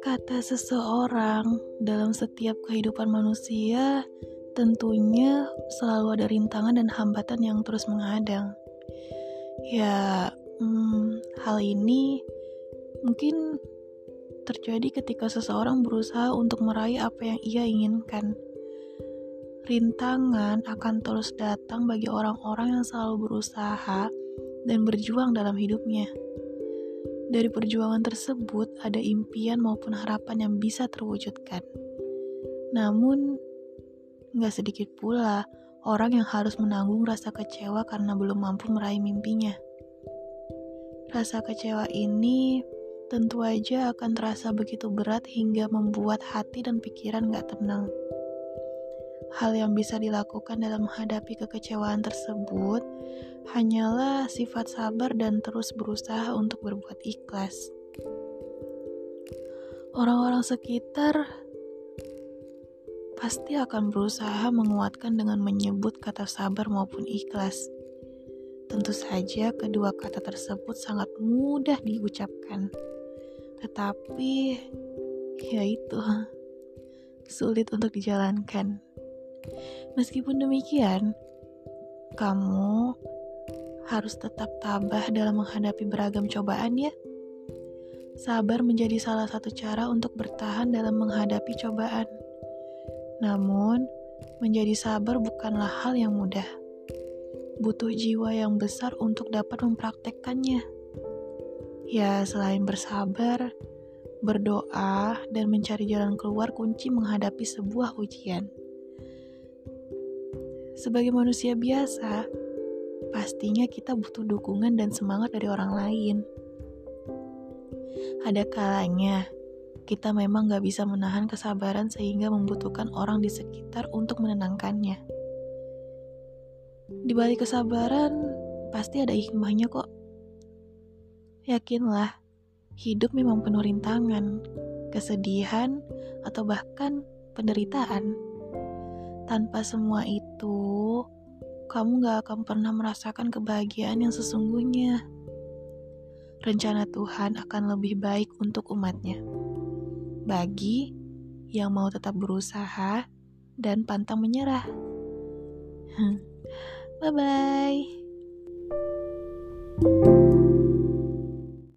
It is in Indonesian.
Kata seseorang dalam setiap kehidupan manusia tentunya selalu ada rintangan dan hambatan yang terus menghadang. Ya, hmm, hal ini mungkin terjadi ketika seseorang berusaha untuk meraih apa yang ia inginkan. Rintangan akan terus datang bagi orang-orang yang selalu berusaha dan berjuang dalam hidupnya. Dari perjuangan tersebut ada impian maupun harapan yang bisa terwujudkan. Namun, gak sedikit pula orang yang harus menanggung rasa kecewa karena belum mampu meraih mimpinya. Rasa kecewa ini tentu aja akan terasa begitu berat hingga membuat hati dan pikiran gak tenang. Hal yang bisa dilakukan dalam menghadapi kekecewaan tersebut hanyalah sifat sabar dan terus berusaha untuk berbuat ikhlas. Orang-orang sekitar pasti akan berusaha menguatkan dengan menyebut kata sabar maupun ikhlas. Tentu saja, kedua kata tersebut sangat mudah diucapkan, tetapi ya itu sulit untuk dijalankan. Meskipun demikian, kamu harus tetap tabah dalam menghadapi beragam cobaan ya. Sabar menjadi salah satu cara untuk bertahan dalam menghadapi cobaan. Namun, menjadi sabar bukanlah hal yang mudah. Butuh jiwa yang besar untuk dapat mempraktekkannya. Ya, selain bersabar, berdoa, dan mencari jalan keluar kunci menghadapi sebuah ujian. Sebagai manusia biasa, pastinya kita butuh dukungan dan semangat dari orang lain. Ada kalanya kita memang gak bisa menahan kesabaran sehingga membutuhkan orang di sekitar untuk menenangkannya. Di balik kesabaran, pasti ada hikmahnya kok. Yakinlah, hidup memang penuh rintangan, kesedihan, atau bahkan penderitaan. Tanpa semua itu, kamu gak akan pernah merasakan kebahagiaan yang sesungguhnya. Rencana Tuhan akan lebih baik untuk umatnya. Bagi yang mau tetap berusaha dan pantang menyerah. Bye-bye.